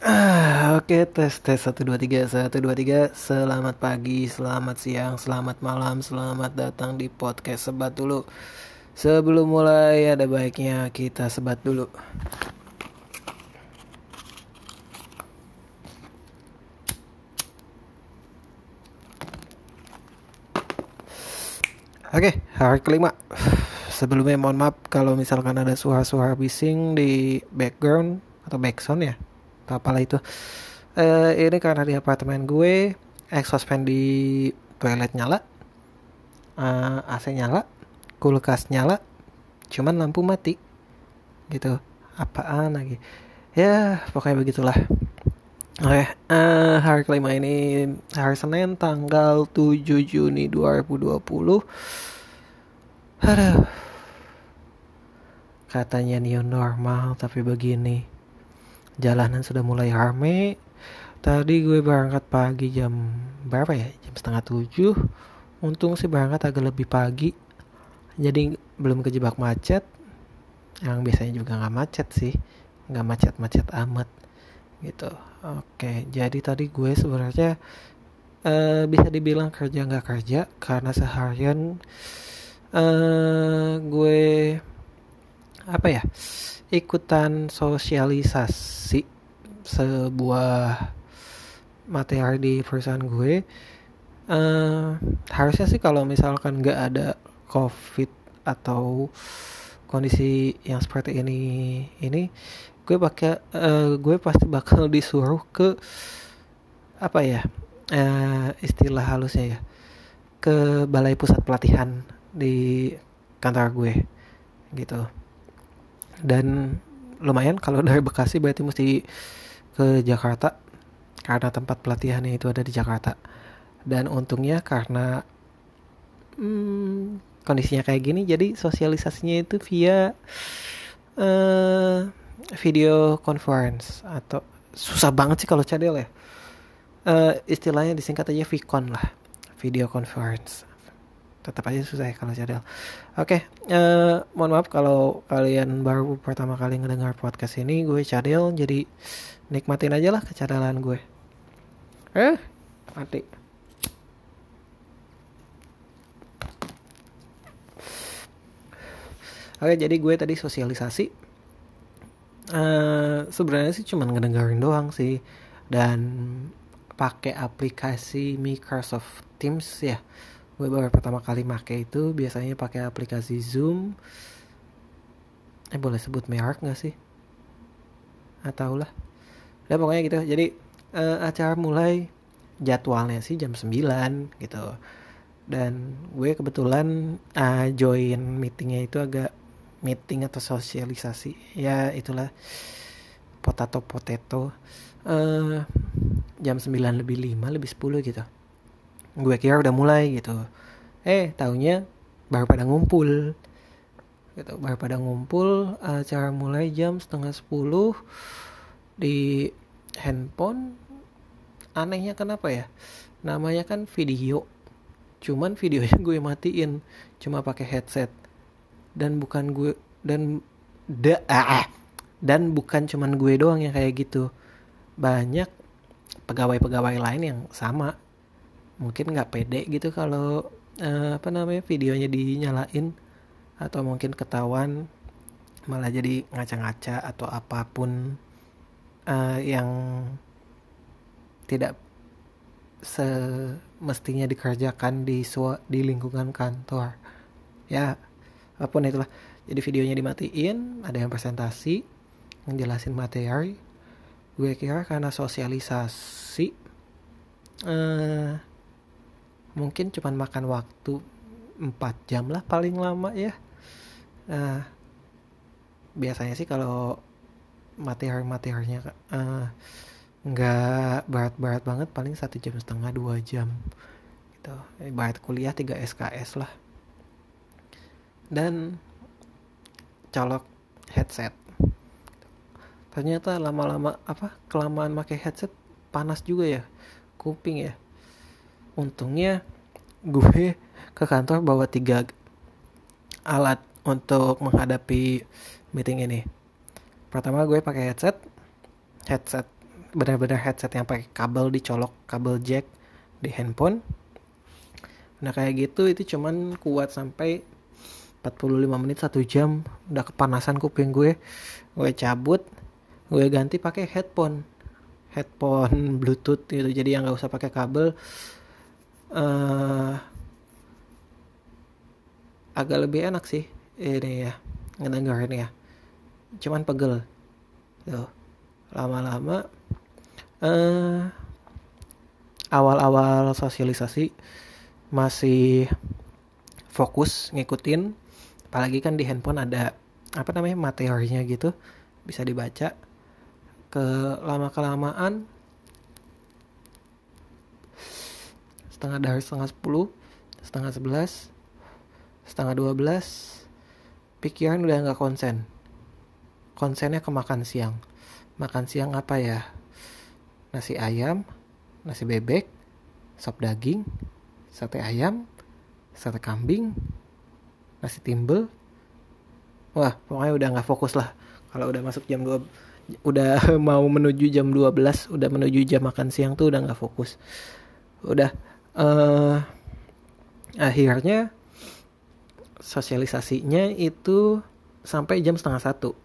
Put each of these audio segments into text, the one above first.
Ah, Oke, tes tes 1 2 3 1 2 3. Selamat pagi, selamat siang, selamat malam, selamat datang di podcast Sebat dulu. Sebelum mulai ada baiknya kita sebat dulu. Oke, hari kelima. Sebelumnya mohon maaf kalau misalkan ada suara-suara bising di background atau backsound ya. Atau apalah itu. Eh ini karena di apartemen gue exhaust fan di toilet nyala. eh, AC nyala, kulkas nyala, cuman lampu mati. Gitu. Apaan lagi? Ya, pokoknya begitulah. Oke, eh, hari kelima ini hari Senin tanggal 7 Juni 2020. Aduh, katanya new normal tapi begini. Jalanan sudah mulai rame. Tadi gue berangkat pagi jam berapa ya? Jam setengah tujuh. Untung sih berangkat agak lebih pagi. Jadi belum kejebak macet. Yang biasanya juga nggak macet sih. Nggak macet-macet amat gitu. Oke, jadi tadi gue sebenarnya eh, bisa dibilang kerja nggak kerja karena seharian eh gue apa ya? Ikutan sosialisasi sebuah materi di perusahaan gue. Eh harusnya sih kalau misalkan nggak ada covid atau kondisi yang seperti ini ini gue pakai eh, gue pasti bakal disuruh ke apa ya eh, istilah halusnya ya ke balai pusat pelatihan di kantor gue gitu dan lumayan kalau dari Bekasi berarti mesti ke Jakarta karena tempat pelatihannya itu ada di Jakarta. Dan untungnya karena hmm, kondisinya kayak gini jadi sosialisasinya itu via eh, video conference atau susah banget sih kalau cadel ya. Eh, istilahnya disingkat aja Vicon lah video conference tetap aja susah ya kalau cadel oke eh, mohon maaf kalau kalian baru pertama kali ngedengar podcast ini gue cadel jadi nikmatin aja lah kecadelan gue eh mati Oke, jadi gue tadi sosialisasi. eh sebenarnya sih cuma ngedengerin doang sih dan pakai aplikasi Microsoft Teams ya. Gue baru pertama kali make itu biasanya pakai aplikasi Zoom. Eh boleh sebut merek nggak sih? Atau lah. Ya pokoknya gitu. Jadi eh, acara mulai jadwalnya sih jam 9 gitu. Dan gue kebetulan ah, join meetingnya itu agak meeting atau sosialisasi ya itulah potato potato eh jam 9 lebih 5 lebih 10 gitu gue kira udah mulai gitu. Eh taunya baru pada ngumpul. Gitu baru pada ngumpul acara mulai jam setengah 10 di handphone. Anehnya kenapa ya? Namanya kan video. Cuman videonya gue matiin cuma pakai headset. Dan bukan gue dan da, ah, ah. dan bukan cuman gue doang yang kayak gitu. Banyak pegawai-pegawai lain yang sama mungkin nggak pede gitu kalau eh, apa namanya videonya dinyalain atau mungkin ketahuan malah jadi ngaca-ngaca atau apa pun eh, yang tidak semestinya dikerjakan di sua- di lingkungan kantor. Ya apa pun itulah. Jadi videonya dimatiin ada yang presentasi ngejelasin materi. Gue kira karena sosialisasi eh mungkin cuman makan waktu 4 jam lah paling lama ya. Nah biasanya sih kalau materi-materinya eh, nggak berat-berat banget paling satu jam setengah dua jam gitu. Ibarat kuliah 3 SKS lah. Dan colok headset. Ternyata lama-lama apa kelamaan pakai headset panas juga ya kuping ya untungnya gue ke kantor bawa tiga alat untuk menghadapi meeting ini. Pertama gue pakai headset. Headset benar-benar headset yang pakai kabel dicolok kabel jack di handphone. Nah kayak gitu itu cuman kuat sampai 45 menit satu jam. Udah kepanasan kuping gue. Gue cabut gue ganti pakai headphone. Headphone bluetooth gitu jadi yang nggak usah pakai kabel uh, agak lebih enak sih ini ya ngedengerin ya. Cuman pegel. Tuh lama-lama uh, awal-awal sosialisasi masih fokus ngikutin apalagi kan di handphone ada apa namanya materinya gitu bisa dibaca. Ke lama kelamaan setengah dari setengah sepuluh setengah sebelas setengah dua belas pikiran udah nggak konsen. Konsennya ke makan siang. Makan siang apa ya? Nasi ayam nasi bebek sop daging sate ayam sate kambing nasi timbel. Wah pokoknya udah nggak fokus lah. Kalau udah masuk jam 2 udah mau menuju jam 12 udah menuju jam makan siang tuh udah nggak fokus. Udah uh, akhirnya sosialisasinya itu sampai jam setengah satu.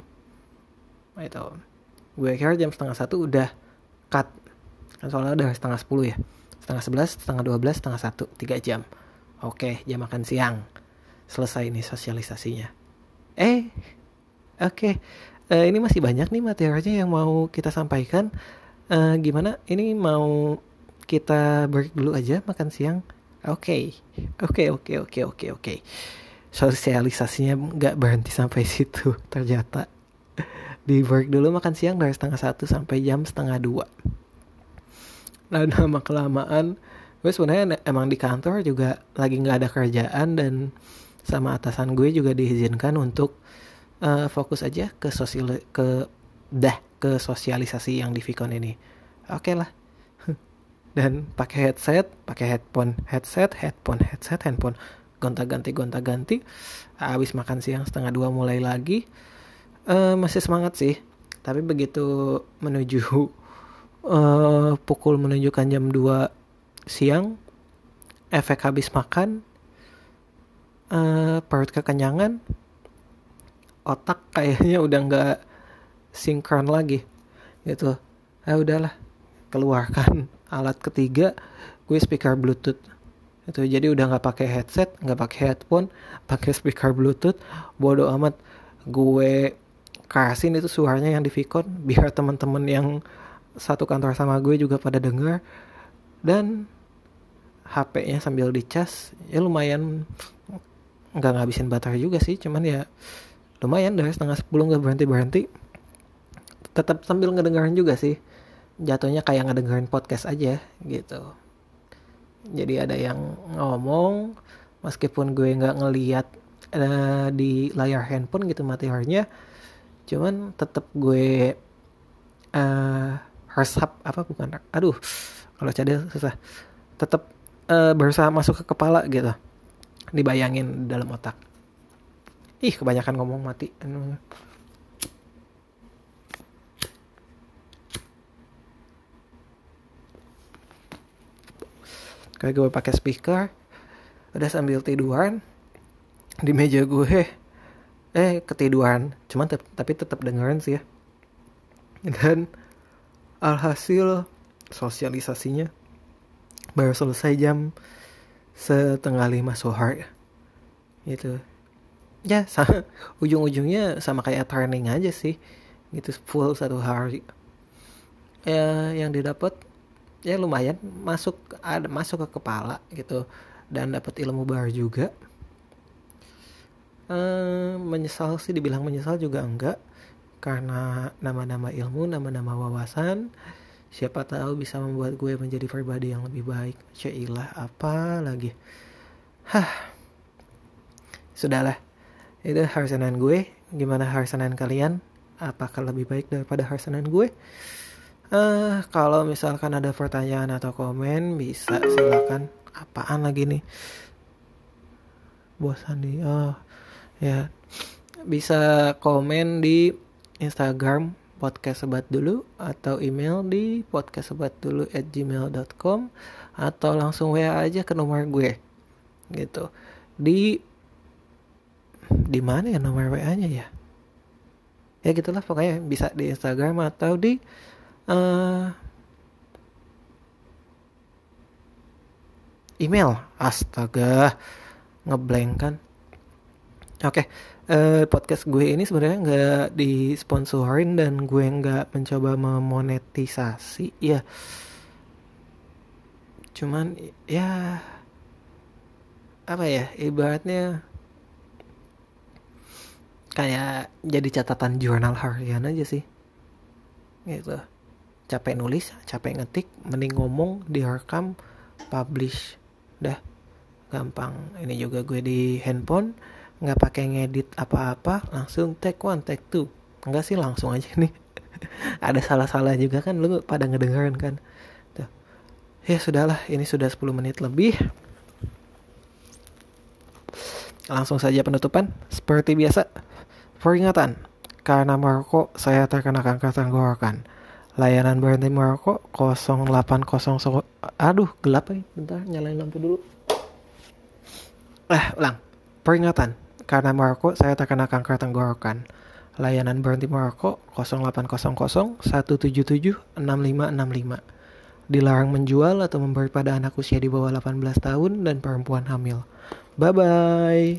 Itu gue kira jam setengah satu udah cut. Kan soalnya udah setengah sepuluh ya. Setengah sebelas setengah dua belas setengah satu. Tiga jam. Oke jam makan siang. Selesai nih sosialisasinya. Eh oke. Uh, ini masih banyak nih materinya yang mau kita sampaikan. Uh, gimana? Ini mau kita break dulu aja makan siang? Oke, oke, oke, oke, oke, oke. Sosialisasinya nggak berhenti sampai situ ternyata. Di break dulu makan siang dari setengah satu sampai jam setengah dua. Nah, nama kelamaan, gue sebenarnya emang di kantor juga lagi nggak ada kerjaan dan sama atasan gue juga diizinkan untuk uh, fokus aja ke sosial ke dah ke sosialisasi yang di Vicon ini oke okay lah dan pakai headset pakai headphone headset headphone headset handphone. Gonta ganti gonta ganti habis makan siang setengah dua mulai lagi. Uh, masih semangat sih. Tapi begitu menuju uh, pukul menunjukkan jam 2 siang efek habis makan uh, perut kekenyangan otak kayaknya udah nggak sinkron lagi gitu. Ah udahlah keluarkan alat ketiga gue speaker bluetooth. Itu jadi udah nggak pakai headset nggak pakai headphone pakai speaker bluetooth. Bodoh amat gue kasihin itu suaranya yang di Vicon biar teman-teman yang satu kantor sama gue juga pada denger. Dan HP-nya sambil dicas ya lumayan nggak ngabisin baterai juga sih cuman ya lumayan dari setengah sepuluh nggak berhenti berhenti tetap sambil ngedengerin juga sih jatuhnya kayak ngedengerin podcast aja gitu. Jadi ada yang ngomong meskipun gue nggak ngeliat uh, di layar handphone gitu materinya cuman tetap gue uh, resap apa bukan aduh kalau cadel susah. Tetap uh, berusaha masuk ke kepala gitu dibayangin dalam otak. Ih kebanyakan ngomong mati kayak gue pakai speaker udah sambil tiduran di meja gue. Eh ketiduran cuman te tapi tetap dengerin sih ya. Dan alhasil sosialisasinya baru selesai jam setengah lima sore. Gitu. Ya ujung-ujungnya sama kayak training aja sih. Gitu full satu hari. Ya yang didapat ya lumayan masuk ada masuk ke kepala gitu. Dan dapat ilmu baru juga. Eh, menyesal sih dibilang menyesal juga enggak. Karena nama-nama ilmu nama-nama wawasan siapa tahu bisa membuat gue menjadi pribadi yang lebih baik. Cailah apa lagi? Hah. Sudahlah. Itu harsenan gue. Gimana harsenan kalian? Apakah lebih baik daripada harsenan gue uh, kalau misalkan ada pertanyaan atau komen bisa silakan. Apaan lagi nih? Bosan nih oh ya. Bisa komen di Instagram podcast sebat dulu atau email di podcastsebatdulu at gmail.com atau langsung WA aja ke nomor gue gitu. Di di mana ya nomor WA-nya ya? Ya gitulah pokoknya bisa di Instagram atau di uh, email. Astaga. Ngeblank kan oke. Okay. uh, eh, podcast gue ini sebenarnya nggak disponsorin dan gue nggak mencoba memonetisasi ya. Cuman ya apa ya ibaratnya kayak jadi catatan jurnal harian aja sih. Gitu capek nulis capek ngetik mending ngomong direkam publish. Dah gampang. Ini juga gue di handphone nggak pakai ngedit apa-apa langsung take one take two. Enggak sih langsung aja nih. Ada salah-salah juga kan lu pada ngedengerin kan. Tuh. Ya sudahlah ini sudah 10 menit lebih. Langsung saja penutupan seperti biasa. Peringatan, karena merokok saya terkena kanker tenggorokan. Layanan berhenti merokok 0800 Aduh, gelap ya. Bentar, nyalain lampu dulu. Eh, ulang. Peringatan, karena merokok saya terkena kanker tenggorokan. Layanan berhenti merokok 0800 177 6565. Dilarang menjual atau memberi pada anak usia di bawah 18 tahun dan perempuan hamil. Bye bye.